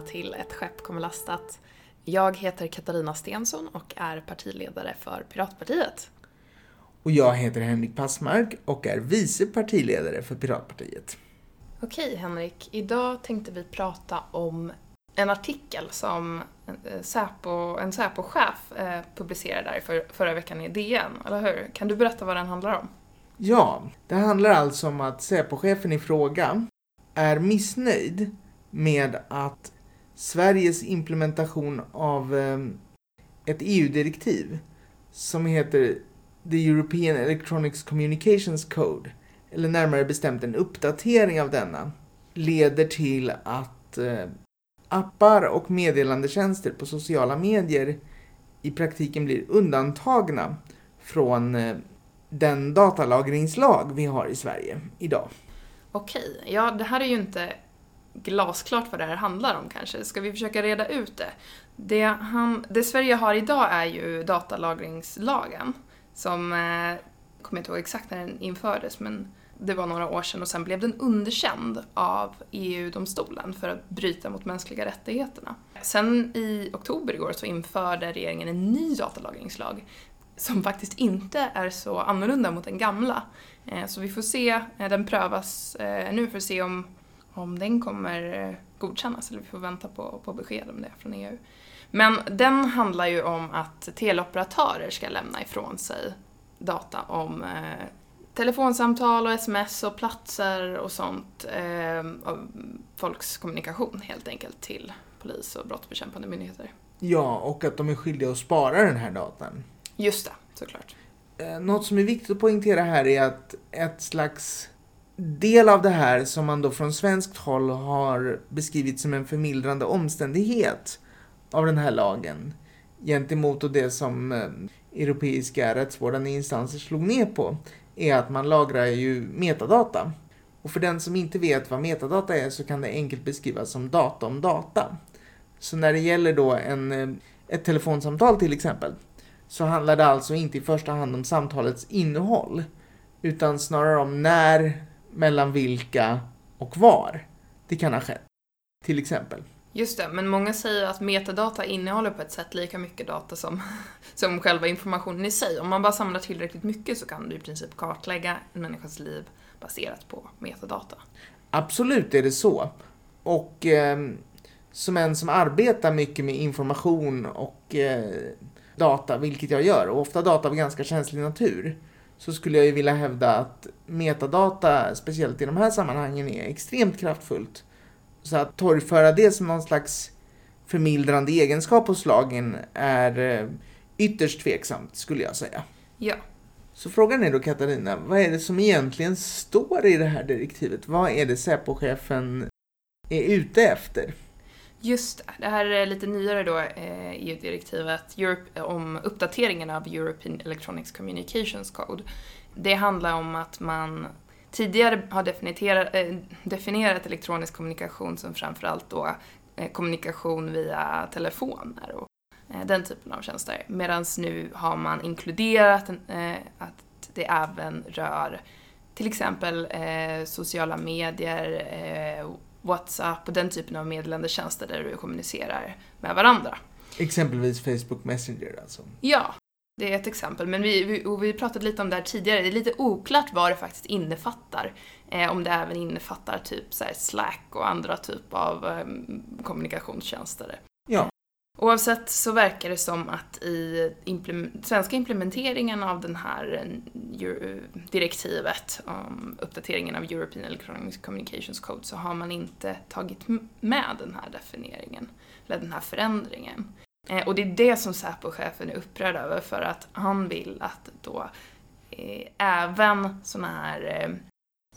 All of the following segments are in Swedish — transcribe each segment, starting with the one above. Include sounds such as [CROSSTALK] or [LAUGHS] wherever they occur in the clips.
välkomna till Ett skepp kommer lastat. Jag heter Katarina Stensson och är partiledare för Piratpartiet. Och jag heter Henrik Passmark och är vice partiledare för Piratpartiet. Okej Henrik, idag tänkte vi prata om en artikel som eh, Säpo, en Säpo-chef eh, publicerade där för, förra veckan i DN, eller hur? Kan du berätta vad den handlar om? Ja, det handlar alltså om att Säpo-chefen i fråga är missnöjd med att Sveriges implementation av ehm, ett EU-direktiv som heter The European Electronics Communications Code, eller närmare bestämt en uppdatering av denna, leder till att eh, appar och meddelandetjänster på sociala medier i praktiken blir undantagna från eh, den datalagringslag vi har i Sverige idag. Okej, ja det här är ju inte glasklart vad det här handlar om kanske. Ska vi försöka reda ut det? Det, han, det Sverige har idag är ju datalagringslagen som, eh, kommer inte ihåg exakt när den infördes, men det var några år sedan och sen blev den underkänd av EU-domstolen för att bryta mot mänskliga rättigheterna. Sen i oktober igår så införde regeringen en ny datalagringslag som faktiskt inte är så annorlunda mot den gamla. Eh, så vi får se, eh, den prövas eh, nu för att se om, om den kommer godkännas, eller vi får vänta på, på besked om det från EU. Men den handlar ju om att teleoperatörer ska lämna ifrån sig data om eh, telefonsamtal och sms och platser och sånt. Eh, folks kommunikation helt enkelt till polis och brottsbekämpande myndigheter. Ja, och att de är skyldiga att spara den här datan. Just det, såklart. Eh, något som är viktigt att poängtera här är att ett slags del av det här som man då från svenskt håll har beskrivit som en förmildrande omständighet av den här lagen gentemot det som eh, europeiska rättsvårdande instanser slog ner på är att man lagrar ju metadata. Och för den som inte vet vad metadata är så kan det enkelt beskrivas som data om data. Så när det gäller då en, eh, ett telefonsamtal till exempel så handlar det alltså inte i första hand om samtalets innehåll utan snarare om när, mellan vilka och var det kan ha skett. Till exempel. Just det, men många säger att metadata innehåller på ett sätt lika mycket data som, [LAUGHS] som själva informationen i sig. Om man bara samlar tillräckligt mycket så kan du i princip kartlägga en människas liv baserat på metadata. Absolut är det så. Och eh, som en som arbetar mycket med information och eh, data, vilket jag gör, och ofta data av ganska känslig natur, så skulle jag ju vilja hävda att metadata, speciellt i de här sammanhangen, är extremt kraftfullt. Så att torgföra det som någon slags förmildrande egenskap hos lagen är eh, ytterst tveksamt, skulle jag säga. Ja. Så frågan är då Katarina, vad är det som egentligen står i det här direktivet? Vad är det Säpo-chefen är ute efter? Just det, här är lite nyare då, eh, EU-direktivet Europe, eh, om uppdateringen av European Electronics Communications Code. Det handlar om att man tidigare har definierat, eh, definierat elektronisk kommunikation som framförallt då kommunikation via telefoner och den typen av tjänster. Medan nu har man inkluderat att det även rör till exempel sociala medier, WhatsApp och den typen av meddelandetjänster där du kommunicerar med varandra. Exempelvis Facebook Messenger alltså? Ja, det är ett exempel. Men vi, vi, och vi pratade lite om det här tidigare, det är lite oklart vad det faktiskt innefattar. Eh, om det även innefattar typ så Slack och andra typer av eh, kommunikationstjänster. Oavsett så verkar det som att i implement svenska implementeringen av den här eh, eh, direktivet om uppdateringen av European Electronic Communications Code så har man inte tagit med den här definieringen, eller den här förändringen. Eh, och det är det som Säpo-chefen är upprörd över för att han vill att då eh, även sådana här eh,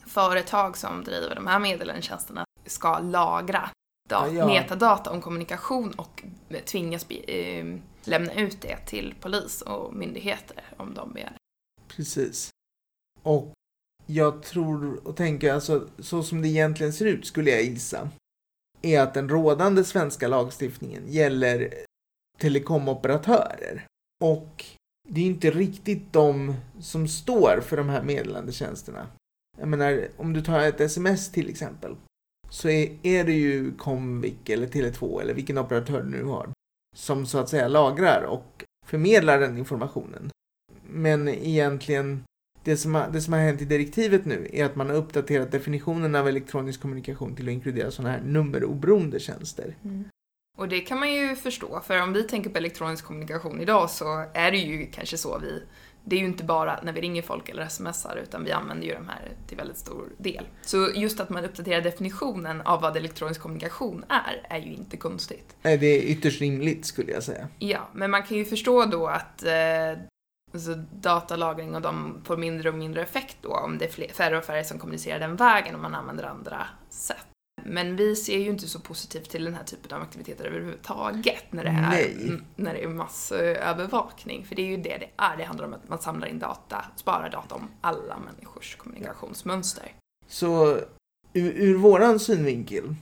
företag som driver de här meddelandetjänsterna ska lagra ja, ja. metadata om kommunikation och tvingas eh, lämna ut det till polis och myndigheter om de begär Precis. Och jag tror och tänker, alltså så som det egentligen ser ut skulle jag gissa, är att den rådande svenska lagstiftningen gäller telekomoperatörer. Och det är inte riktigt de som står för de här meddelandetjänsterna. Jag menar, om du tar ett sms till exempel, så är, är det ju Comvik eller Tele2 eller vilken operatör du nu har som så att säga lagrar och förmedlar den informationen. Men egentligen, det som, har, det som har hänt i direktivet nu är att man har uppdaterat definitionen av elektronisk kommunikation till att inkludera sådana här nummeroberoende tjänster. Mm. Och det kan man ju förstå, för om vi tänker på elektronisk kommunikation idag så är det ju kanske så vi det är ju inte bara när vi ringer folk eller smsar utan vi använder ju de här till väldigt stor del. Så just att man uppdaterar definitionen av vad elektronisk kommunikation är, är ju inte konstigt. Nej, det är ytterst rimligt skulle jag säga. Ja, men man kan ju förstå då att eh, alltså datalagring och de får mindre och mindre effekt då om det är fler, färre och färre som kommunicerar den vägen om man använder andra sätt. Men vi ser ju inte så positivt till den här typen av aktiviteter överhuvudtaget när det är, när det är massövervakning. För det är ju det det är. Det handlar om att man samlar in data, sparar data om alla människors kommunikationsmönster. Så ur, ur våran synvinkel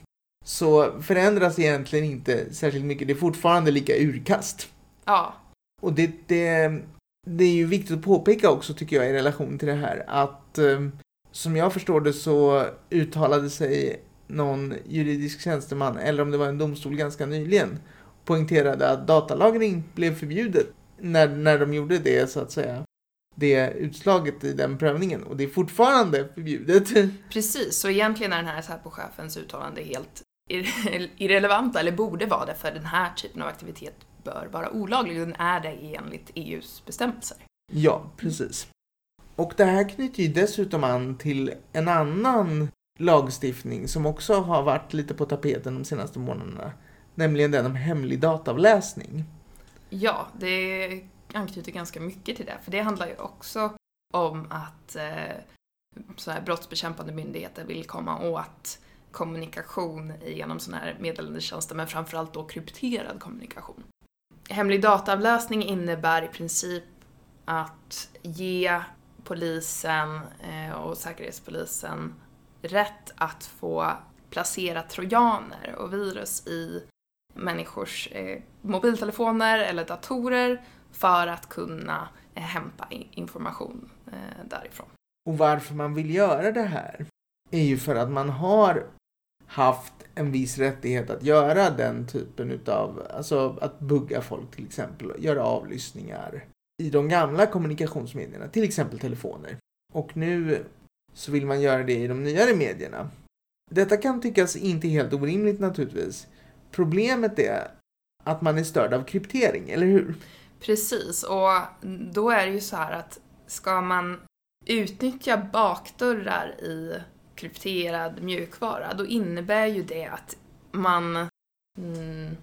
så förändras egentligen inte särskilt mycket. Det är fortfarande lika urkast. Ja, Och det, det, det är ju viktigt att påpeka också tycker jag i relation till det här att eh, som jag förstår det så uttalade sig någon juridisk tjänsteman, eller om det var en domstol ganska nyligen, poängterade att datalagring blev förbjudet när, när de gjorde det så att säga det utslaget i den prövningen och det är fortfarande förbjudet. [LAUGHS] precis. Så egentligen är den här Säpo-chefens uttalande helt irre- [LAUGHS] irrelevanta, eller borde vara det, för den här typen av aktivitet bör vara olaglig. Den är det enligt EUs bestämmelser. Ja, precis. Och det här knyter ju dessutom an till en annan lagstiftning som också har varit lite på tapeten de senaste månaderna. Nämligen den om hemlig dataavläsning. Ja, det anknyter ganska mycket till det, för det handlar ju också om att eh, så här brottsbekämpande myndigheter vill komma åt kommunikation genom sådana här meddelandetjänster, men framförallt då krypterad kommunikation. Hemlig dataavläsning innebär i princip att ge polisen eh, och säkerhetspolisen rätt att få placera trojaner och virus i människors eh, mobiltelefoner eller datorer för att kunna eh, hämta information eh, därifrån. Och varför man vill göra det här är ju för att man har haft en viss rättighet att göra den typen utav, alltså att bugga folk till exempel, göra avlyssningar i de gamla kommunikationsmedierna, till exempel telefoner. Och nu så vill man göra det i de nyare medierna. Detta kan tyckas inte helt orimligt naturligtvis. Problemet är att man är störd av kryptering, eller hur? Precis, och då är det ju så här att ska man utnyttja bakdörrar i krypterad mjukvara, då innebär ju det att man, mm,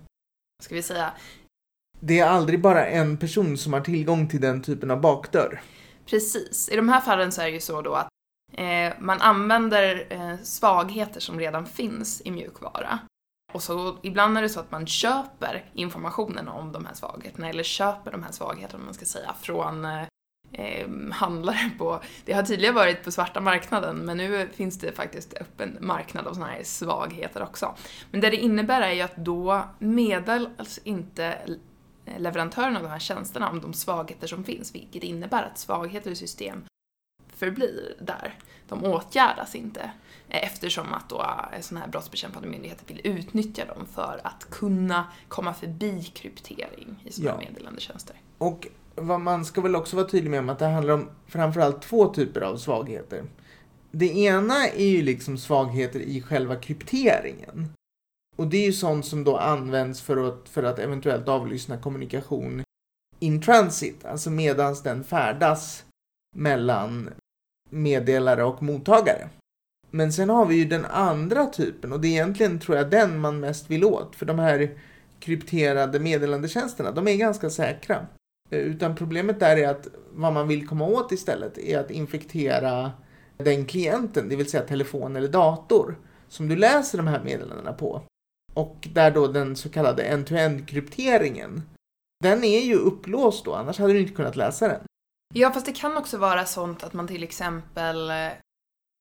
ska vi säga, Det är aldrig bara en person som har tillgång till den typen av bakdörr. Precis. I de här fallen så är det ju så då att Eh, man använder eh, svagheter som redan finns i mjukvara. Och så ibland är det så att man köper informationen om de här svagheterna, eller köper de här svagheterna, om man ska säga, från eh, eh, handlare på, det har tidigare varit på svarta marknaden, men nu finns det faktiskt öppen marknad av sådana här svagheter också. Men det det innebär är ju att då meddelas inte leverantören av de här tjänsterna om de svagheter som finns, vilket innebär att svagheter i system förblir där. De åtgärdas inte eh, eftersom att då eh, sådana här brottsbekämpande myndigheter vill utnyttja dem för att kunna komma förbi kryptering i sådana Ja. meddelandetjänster. Och vad man ska väl också vara tydlig med om att det handlar om framförallt två typer av svagheter. Det ena är ju liksom svagheter i själva krypteringen. Och det är ju sånt som då används för att, för att eventuellt avlyssna kommunikation in transit, alltså medans den färdas mellan meddelare och mottagare. Men sen har vi ju den andra typen och det är egentligen tror jag den man mest vill åt för de här krypterade meddelandetjänsterna, de är ganska säkra. Eh, utan problemet där är att vad man vill komma åt istället är att infektera den klienten, det vill säga telefon eller dator, som du läser de här meddelandena på. Och där då den så kallade end-to-end krypteringen, den är ju upplåst då, annars hade du inte kunnat läsa den. Ja, fast det kan också vara sånt att man till exempel eh,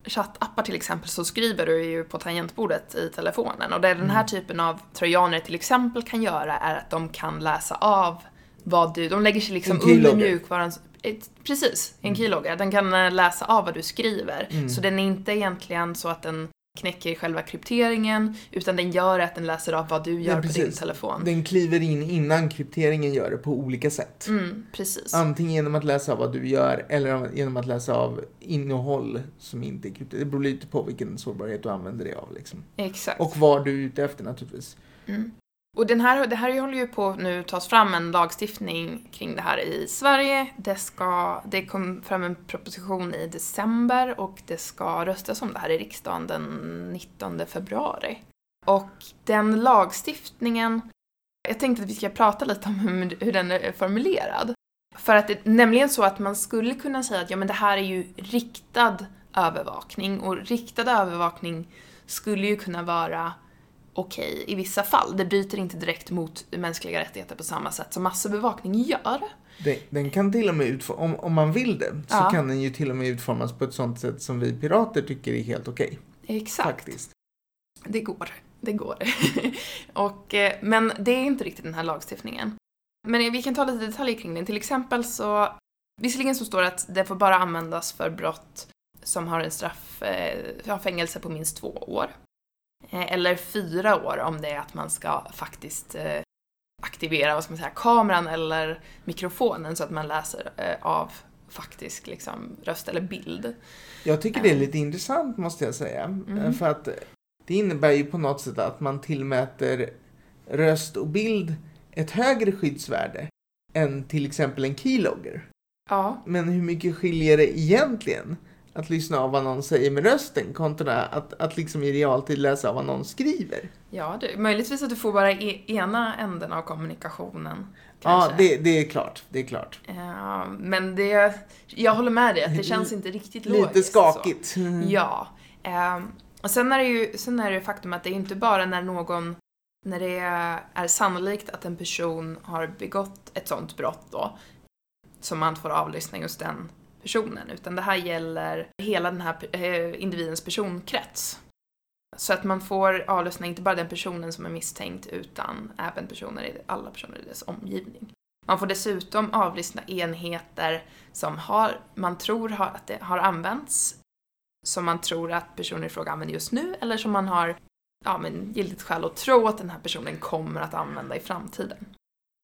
chattappar till exempel så skriver du ju på tangentbordet i telefonen och det den här Mm. typen av trojaner till exempel kan göra är att de kan läsa av vad du, de lägger sig liksom under mjukvarans, ett, precis, en keylogger. Den kan eh, läsa av vad du skriver. Mm. Så den är inte egentligen så att den knäcker själva krypteringen, utan den gör att den läser av vad du gör Ja, på din telefon. Den kliver in innan krypteringen gör det på olika sätt. Mm, precis. Antingen genom att läsa av vad du gör eller genom att läsa av innehåll som inte är krypterat. Det beror lite på vilken sårbarhet du använder dig av. Liksom. Exakt. Och vad du är ute efter naturligtvis. Mm. Och den här, det här håller ju på nu tas fram en lagstiftning kring det här i Sverige. Det, ska, det kom fram en proposition i december och det ska röstas om det här i riksdagen den 19 februari. Och den lagstiftningen, jag tänkte att vi ska prata lite om hur, hur den är formulerad. För att det är nämligen så att man skulle kunna säga att ja men det här är ju riktad övervakning och riktad övervakning skulle ju kunna vara okej i vissa fall. Det bryter inte direkt mot mänskliga rättigheter på samma sätt som massövervakning gör. Den, den kan till och med utformas, om, om man vill det, så Ja. kan den ju till och med utformas på ett sånt sätt som vi pirater tycker är helt okej. Exakt. Faktiskt. Det går. Det går. [LAUGHS] och, eh, men det är inte riktigt den här lagstiftningen. Men vi kan ta lite detaljer kring den. Till exempel så, visserligen så står det att det får bara användas för brott som har en straff, eh, fängelse på minst två år. Eh, eller fyra år om det är att man ska faktiskt eh, aktivera, vad ska man säga, kameran eller mikrofonen så att man läser eh, av faktisk liksom, röst eller bild. Jag tycker det är lite intressant måste jag säga. Mm. För att det innebär ju på något sätt att man tillmäter röst och bild ett högre skyddsvärde än till exempel en keylogger. Ja, Men hur mycket skiljer det egentligen att lyssna av vad någon säger med rösten kontra att, att liksom i realtid läsa vad någon skriver? Ja, det, möjligtvis att du får bara e ena änden av kommunikationen. Ja, Kanske. det, det är klart. Det är klart. Ja, men det, jag håller med dig att det känns inte riktigt logiskt. Lite skakigt. Så. Ja. ehm, och sen är det ju sen är det faktum att det är inte bara när någon, när det är sannolikt att en person har begått ett sånt brott då, som man får avlyssna just den personen, utan det här gäller hela den här eh, individens personkrets. Så att man får avlyssna inte bara den personen som är misstänkt utan även personer i, alla personer i dess omgivning. Man får dessutom avlyssna enheter som har, man tror har, att det har använts, som man tror att personen i fråga använder just nu, eller som man har ja, men, giltigt skäl att tro att den här personen kommer att använda i framtiden.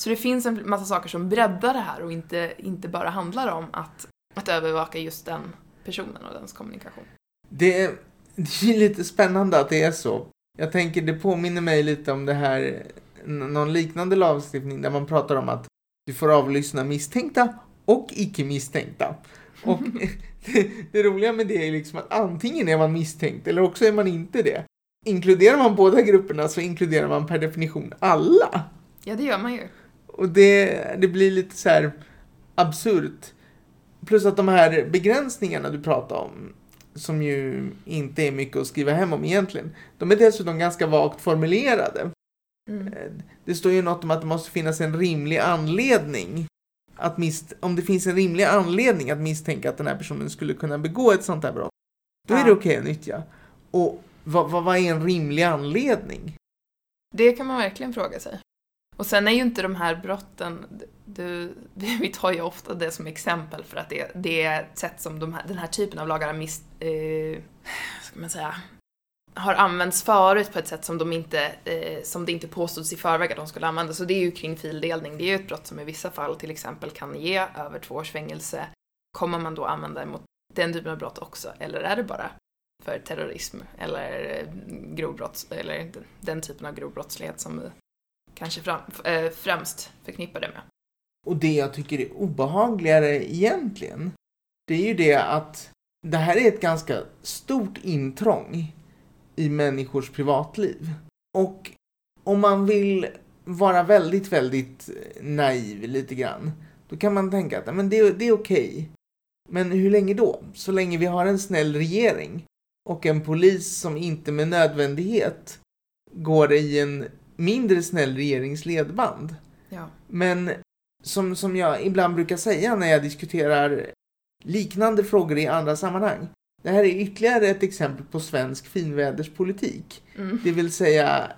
Så det finns en massa saker som breddar det här och inte, inte bara handlar om att, att övervaka just den personen och dens kommunikation. Det är, det är lite spännande att det är så. Jag tänker, det påminner mig lite om det här, någon liknande lagstiftning där man pratar om att du får avlyssna misstänkta och icke misstänkta. Och det, [LAUGHS] [LAUGHS] det roliga med det är liksom att antingen är man misstänkt eller också är man inte det. Inkluderar man båda grupperna så inkluderar man per definition alla. Ja, det gör man ju. Och det, det blir lite så här absurt. Plus att de här begränsningarna du pratar om, som ju inte är mycket att skriva hem om egentligen, de är dessutom ganska vagt formulerade. Mm. Eh, Det står ju något om att det måste finnas en rimlig anledning. Att mis- om det finns en rimlig anledning att misstänka att den här personen skulle kunna begå ett sånt här brott, då är Ja. det okej att nyttja. Och vad, vad, vad är en rimlig anledning? Det kan man verkligen fråga sig. Och sen är ju inte de här brotten, du, vi tar ju ofta det som exempel för att det, det är ett sätt som de här, den här typen av lagar har mis, eh, ska man säga, har använts förut på ett sätt som de inte, eh, som det inte påstods i förväg att de skulle användas. Så det är ju kring fildelning, det är ju ett brott som i vissa fall till exempel kan ge över två års fängelse. Kommer man då använda det mot den typen av brott också, eller är det bara för terrorism eller eh, grovbrott, eller den- den typen av grov brottslighet som vi kanske fram, eh, främst förknippar det med. Och det jag tycker är obehagligare egentligen, det är ju det att det här är ett ganska stort intrång i människors privatliv. Och om man vill vara väldigt, väldigt naiv lite grann, då kan man tänka att "Ja, men det, det är okej. Men hur länge då? Så länge vi har en snäll regering och en polis som inte med nödvändighet går i en mindre snäll regerings ledband. Ja. Men som, som jag ibland brukar säga när jag diskuterar liknande frågor i andra sammanhang. Det här är ytterligare ett exempel på svensk finväderspolitik. Mm. Det vill säga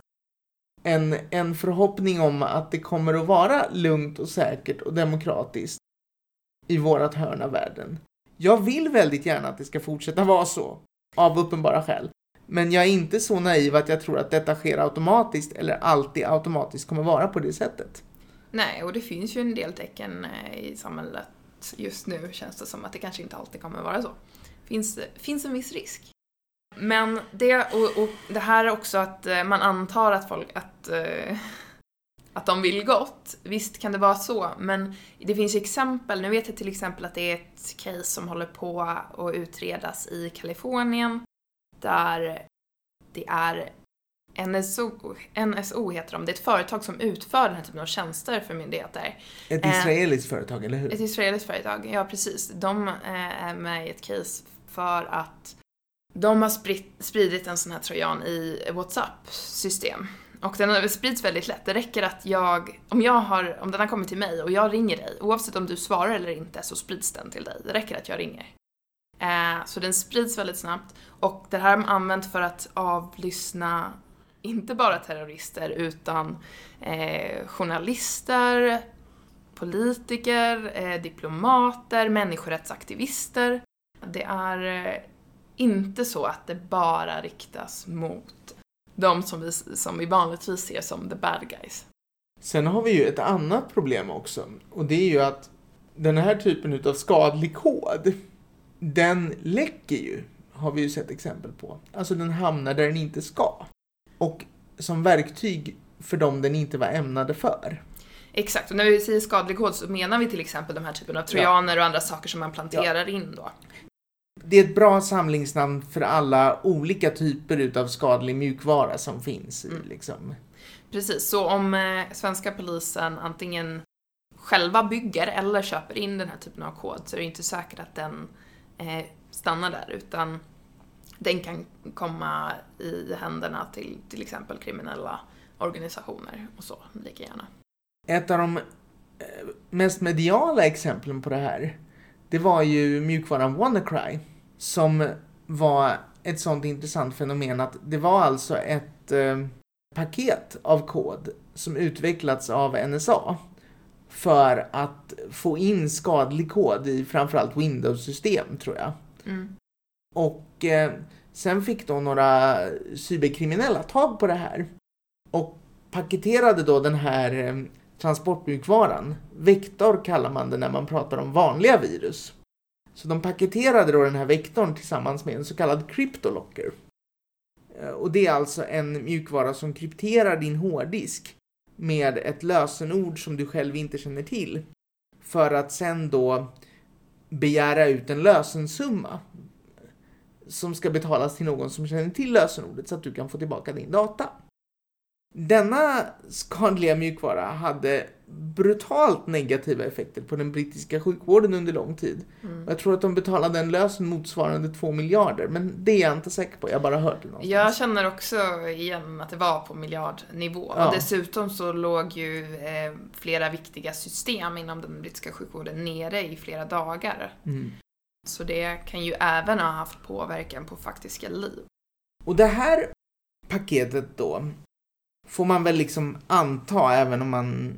en, en förhoppning om att det kommer att vara lugnt och säkert och demokratiskt i vårat hörn av världen. Jag vill väldigt gärna att det ska fortsätta vara så, av uppenbara skäl. Men jag är inte så naiv att jag tror att detta sker automatiskt eller alltid automatiskt kommer vara på det sättet. Nej, och det finns ju en del tecken eh, i samhället just nu känns det som att det kanske inte alltid kommer vara så. Finns, finns en viss risk. Men det, och, och det här är också att eh, man antar att folk, att, eh, att de vill gott. Visst kan det vara så, men det finns ju exempel. Nu vet jag till exempel att det är ett case som håller på att utredas i Kalifornien där det är NSO, NSO heter de. Det är ett företag som utför den här typen av tjänster för myndigheter. Ett Eh, israeliskt företag, eller hur? Ett israeliskt företag, ja precis. De eh, är med i ett case för att de har spritt, spridit en sån här trojan i WhatsApp-system. Och den sprids väldigt lätt. Det räcker att jag, om jag har, om den har kommit till mig och jag ringer dig, oavsett om du svarar eller inte så sprids den till dig. Det räcker att jag ringer. Eh, så den sprids väldigt snabbt. Och det här har man använt för att avlyssna inte bara terrorister utan eh, journalister, politiker, eh, diplomater, människorättsaktivister. Det är eh, inte så att det bara riktas mot de som vi, som vi vanligtvis ser som the bad guys. Sen har vi ju ett annat problem också. Och det är ju att den här typen utav skadlig kod, den läcker ju, har vi ju sett exempel på. Alltså den hamnar där den inte ska. Och som verktyg för dem den inte var ämnade för. Exakt, och när vi säger skadlig kod så menar vi till exempel de här typen av trojaner och andra saker som man planterar in då. Det är ett bra samlingsnamn för alla olika typer utav skadlig mjukvara som finns Mm. liksom. Precis, så om eh, svenska polisen antingen själva bygger eller köper in den här typen av kod så är det inte säkert att den eh, stannar där utan den kan komma i händerna till till exempel kriminella organisationer och så lika gärna. Ett av de eh, mest mediala exemplen på det här, det var ju mjukvaran WannaCry, som var ett sånt intressant fenomen att det var alltså ett eh, paket av kod som utvecklats av NSA för att få in skadlig kod i framförallt Windows-system, tror jag. Mm. Och eh, sen fick då några cyberkriminella tag på det här och paketerade då den här eh, transportmjukvaran. Vektor kallar man det när man pratar om vanliga virus. Så de paketerade då den här vektorn tillsammans med en så kallad cryptolocker. Eh, och det är alltså en mjukvara som krypterar din hårddisk med ett lösenord som du själv inte känner till. För att sen då begära ut en lösensumma som ska betalas till någon som känner till lösenordet så att du kan få tillbaka din data. Denna skadliga mjukvara hade brutalt negativa effekter på den brittiska sjukvården under lång tid. Mm. Jag tror att de betalade en lösen motsvarande 2 miljarder, men det är jag inte säker på. Jag bara hört det någonstans. Jag känner också igen att det var på miljardnivå. Ja. Och dessutom så låg ju eh, flera viktiga system inom den brittiska sjukvården nere i flera dagar. Mm. Så det kan ju även ha haft påverkan på faktiska liv. Och det här paketet då får man väl liksom anta, även om man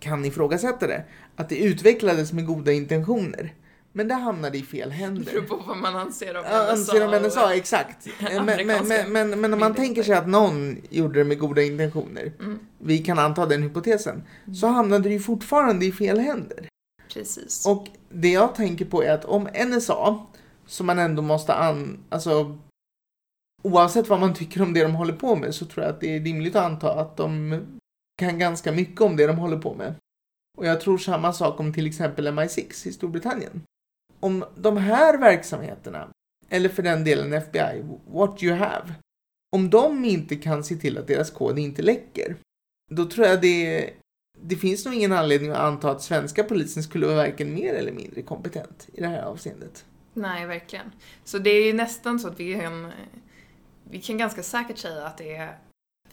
kan ifrågasätta det, att det utvecklades med goda intentioner. Men det hamnade i fel Det händer. beror på vad man anser om Ja, anser om NSA, exakt. Men, men, men, men om man tänker sig att någon gjorde det med goda intentioner, Mm, vi kan anta den hypotesen, så hamnade det ju fortfarande i fel händer. precis. Och det jag tänker på är att om NSA, som man ändå måste an... Alltså, oavsett vad man tycker om det de håller på med så tror jag att det är rimligt att anta att de kan ganska mycket om det de håller på med. Och jag tror samma sak om till exempel MI6 i Storbritannien. Om de här verksamheterna, eller för den delen FBI, what you have, om de inte kan se till att deras kod inte läcker, då tror jag det det finns nog ingen anledning att anta att svenska polisen skulle vara varken mer eller mindre kompetent i det här avseendet. Nej, verkligen. Så det är ju nästan så att vi kan, vi kan ganska säkert säga att det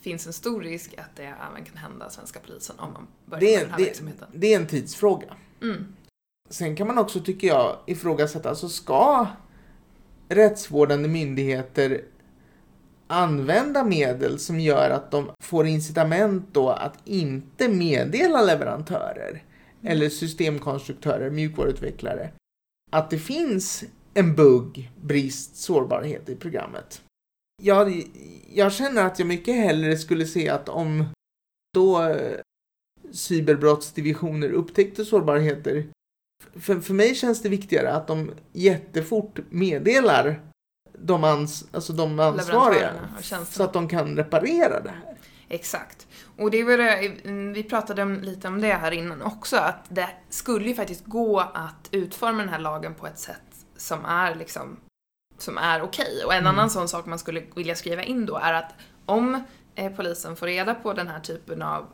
finns en stor risk att det även kan hända svenska polisen om man börjar Det med är, den här det, verksamheten. det är en tidsfråga. Mm. Sen kan man också, tycker jag, ifrågasätta, alltså ska rättsvårdande myndigheter använda medel som gör att de får incitament då att inte meddela leverantörer eller systemkonstruktörer, mjukvaruutvecklare, att det finns en bugg, brist, sårbarhet i programmet. jag, jag känner att jag mycket hellre skulle se att om då eh, cyberbrottsdivisioner upptäckte sårbarheter. För, för mig känns det viktigare att de jättefort meddelar de, ans, alltså de ansvariga så att de kan reparera det här. Exakt. Och det var det, vi pratade om, lite om det här innan också, att det skulle ju faktiskt gå att utforma den här lagen på ett sätt som är liksom som är okej. Och en Mm. annan sån sak man skulle vilja skriva in då är att om eh, polisen får reda på den här typen av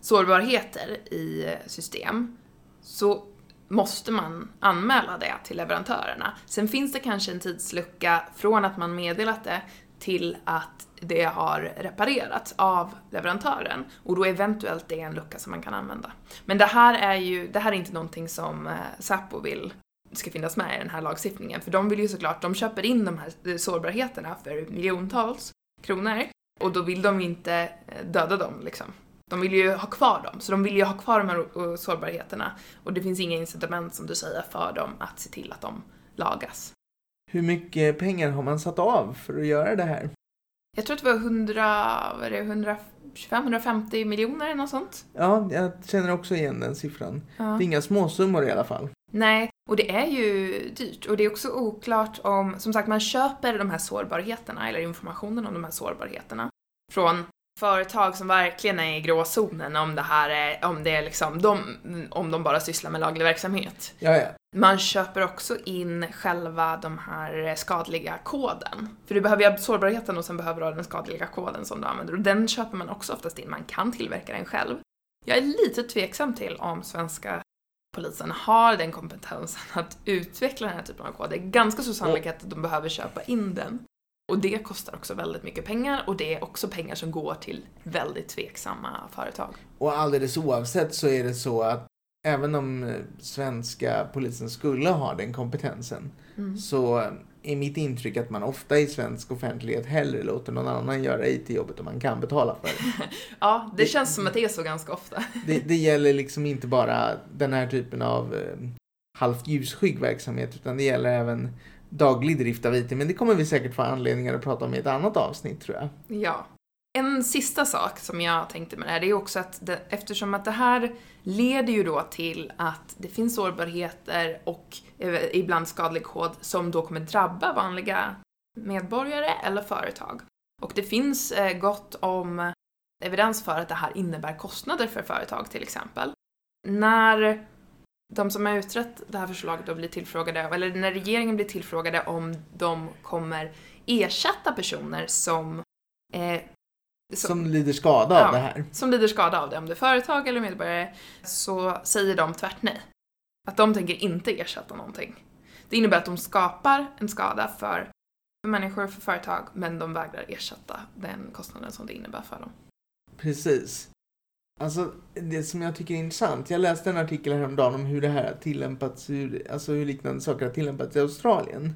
sårbarheter i eh, system så måste man anmäla det till leverantörerna. Sen finns det kanske en tidslucka från att man meddelat det till att det har reparerats av leverantören och då eventuellt det är en lucka som man kan använda. Men det här är ju, det här är inte någonting som eh, Säpo vill ska finnas med i den här lagstiftningen för de vill ju såklart, de köper in de här sårbarheterna för miljontals kronor och då vill de inte eh, döda dem liksom. De vill ju ha kvar dem, så de vill ju ha kvar de här sårbarheterna och det finns inga incitament som du säger för dem att se till att de lagas. Hur mycket pengar har man satt av för att göra det här? Jag tror att det var 100, vad är det, 125-150 miljoner eller något sånt. Ja, jag känner också igen den siffran. Ja. Det är inga småsummor i alla fall. Nej, och det är ju dyrt. Och det är också oklart om, som sagt, man köper de här sårbarheterna, eller informationen om de här sårbarheterna, från företag som verkligen är i gråzonen om det här är, om det är liksom, de, om de bara sysslar med laglig verksamhet. Ja, ja. Man köper också in själva de här skadliga koden. För du behöver ju sårbarheten och sen behöver du ha den skadliga koden som du använder. Och den köper man också oftast in. Man kan tillverka den själv. Jag är lite tveksam till om svenska polisen har den kompetensen att utveckla den här typen av kod. Det är ganska så sannolikt att de behöver köpa in den. Och det kostar också väldigt mycket pengar och det är också pengar som går till väldigt tveksamma företag. Och alldeles oavsett så är det så att även om eh, svenska polisen skulle ha den kompetensen så är mitt intryck att man ofta i svensk offentlighet hellre låter någon annan göra IT-jobbet om man kan betala för det. [LAUGHS] Ja, det Det- känns som att det är så ganska ofta. [LAUGHS] Det, det gäller liksom inte bara den här typen av eh, halvt ljusskygg verksamhet utan det gäller även daglig drift av IT. Men det kommer vi säkert få anledningar att prata om i ett annat avsnitt tror jag. Ja. En sista sak som jag tänkte med det här, det är också att det, eftersom att det här leder ju då till att det finns sårbarheter och eh, ibland skadlig kod som då kommer drabba vanliga medborgare eller företag. Och det finns eh, gott om evidens för att det här innebär kostnader för företag till exempel. När de som har utrett det här förslaget då blir tillfrågade, eller när regeringen blir tillfrågade om de kommer ersätta personer som eh, Som lider skada Ja. av det här. som lider skada av det, om det är företag eller medborgare, så säger de tvärt nej. Att de tänker inte ersätta någonting. Det innebär att de skapar en skada för, för människor och för företag, men de vägrar ersätta den kostnaden som det innebär för dem. Precis. Alltså, det som jag tycker är intressant, jag läste en artikel häromdagen om hur det här har tillämpats, hur, alltså hur liknande saker har tillämpats i Australien.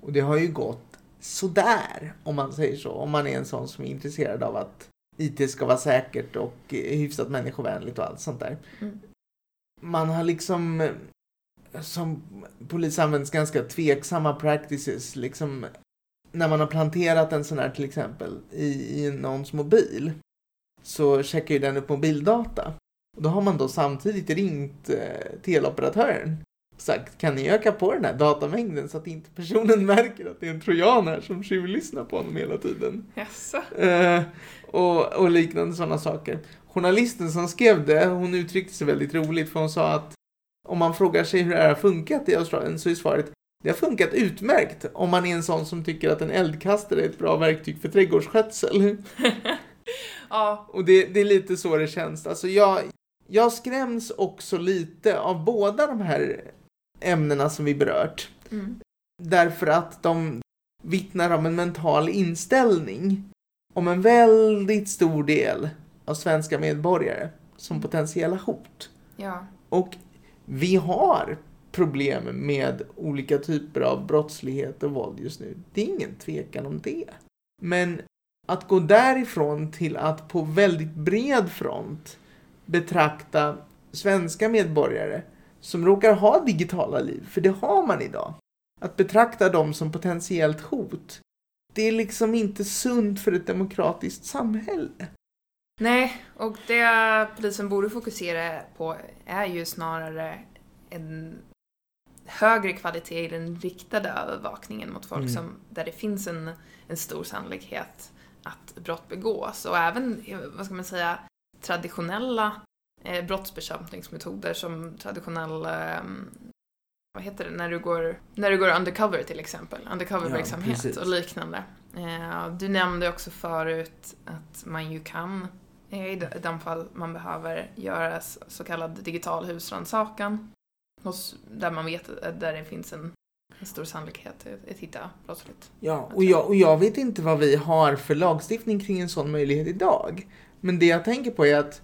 Och det har ju gått sådär, om man säger så. Om man är en sån som är intresserad av att IT ska vara säkert och hyfsat människovänligt och allt sånt där. Mm. Man har liksom, som polis används ganska tveksamma practices, liksom när man har planterat en sån här till exempel i, i någons mobil så checkar ju den upp mobildata. Och då har man då samtidigt ringt eh, teleoperatören sagt kan ni öka på den här datamängden så att inte personen [LAUGHS] märker att det är en trojan här som tjuvlyssnar på honom hela tiden. Jaså? Eh, och, och liknande sådana saker. Journalisten som skrev det, hon uttryckte sig väldigt roligt för hon sa att om man frågar sig hur det här har funkat i Australien så är svaret det har funkat utmärkt om man är en sån som tycker att en eldkastare är ett bra verktyg för trädgårdsskötsel. [LAUGHS] [LAUGHS] Ja, Och det, det är lite så det känns. Alltså jag, jag skräms också lite av båda de här ämnena som vi berört. mm. Därför att de vittnar om en mental inställning om en väldigt stor del av svenska medborgare som potentiella hot. ja. Och vi har problem med olika typer av brottslighet och våld just nu. Det är ingen tvekan om det. Men att gå därifrån till att på väldigt bred front betrakta svenska medborgare som råkar ha digitala liv, för det har man idag. Att betrakta dem som potentiellt hot det är liksom inte sunt för ett demokratiskt samhälle. Nej, och det polisen borde fokusera på är ju snarare en högre kvalitet i den riktade övervakningen mot folk Mm. som, där det finns en, en stor sannolikhet att brott begås. Och även, vad ska man säga, traditionella eh, brottsbekämpningsmetoder som traditionell, eh, vad heter det, när du går, när du går undercover till exempel, undercoververksamhet precis. och liknande. Eh, du nämnde också förut att man ju kan, eh, i de- fall man behöver göra så kallad digital husrannsakan, där man vet där det finns en, en stor sannolikhet att- hitta brottsligt. Ja, och jag, och jag vet inte vad vi har för lagstiftning kring en sån möjlighet idag. Men det jag tänker på är att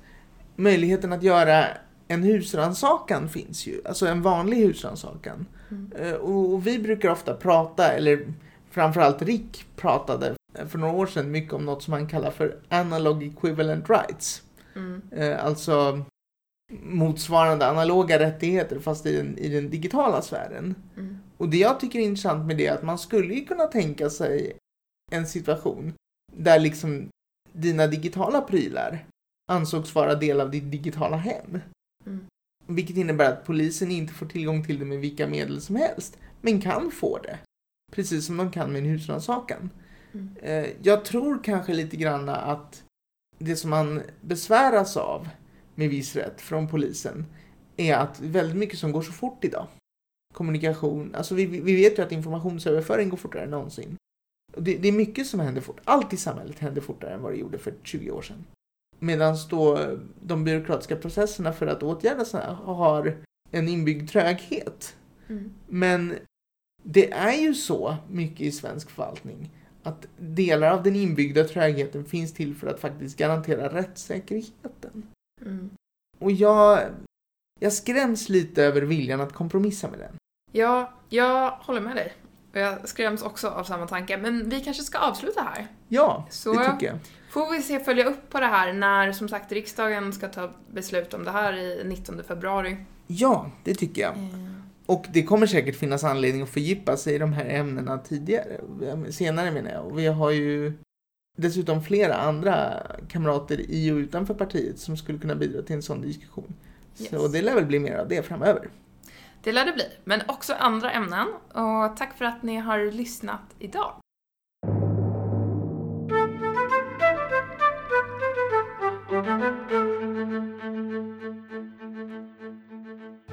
möjligheten att göra en husrannsakan finns ju. Alltså en vanlig husrannsakan. Mm. Eh, Och, och vi brukar ofta prata, eller framförallt Rick pratade för några år sedan mycket om något som han kallar för analog equivalent rights. Mm. Eh, Alltså motsvarande analoga rättigheter fast i den, i den digitala sfären. Mm. Och det jag tycker är intressant med det är att man skulle ju kunna tänka sig en situation där liksom dina digitala prylar ansågs vara del av ditt digitala hem. Mm. Vilket innebär att polisen inte får tillgång till det med vilka medel som helst, men kan få det. Precis som de kan med en husrannsakan. Mm. Eh, Jag tror kanske lite grann att det som man besväras av med viss rätt från polisen är att väldigt mycket som går så fort idag. Kommunikation, alltså vi, vi vet ju att informationsöverföring går fortare än någonsin. Och det, det är mycket som händer fort. Allt i samhället händer fortare än vad det gjorde för 20 år sedan. Medan då de byråkratiska processerna för att åtgärda sådana har en inbyggd tröghet. Mm. Men det är ju så mycket i svensk förvaltning att delar av den inbyggda trögheten finns till för att faktiskt garantera rättssäkerheten. Mm. Och jag, jag skräms lite över viljan att kompromissa med den. Ja, jag håller med dig. Och jag skräms också av samma tanke. Men vi kanske ska avsluta här. Ja, Så- det tycker jag. Får vi se följa upp på det här när som sagt riksdagen ska ta beslut om det här i 19 februari. Ja, det tycker jag. Och det kommer säkert finnas anledning att fördjupa sig i de här ämnena tidigare, senare menar jag. Och vi har ju dessutom flera andra kamrater i och utanför partiet som skulle kunna bidra till en sån diskussion. Så Yes. det lär väl bli mer av det framöver. Det lär det bli, men också andra ämnen. Och tack för att ni har lyssnat idag.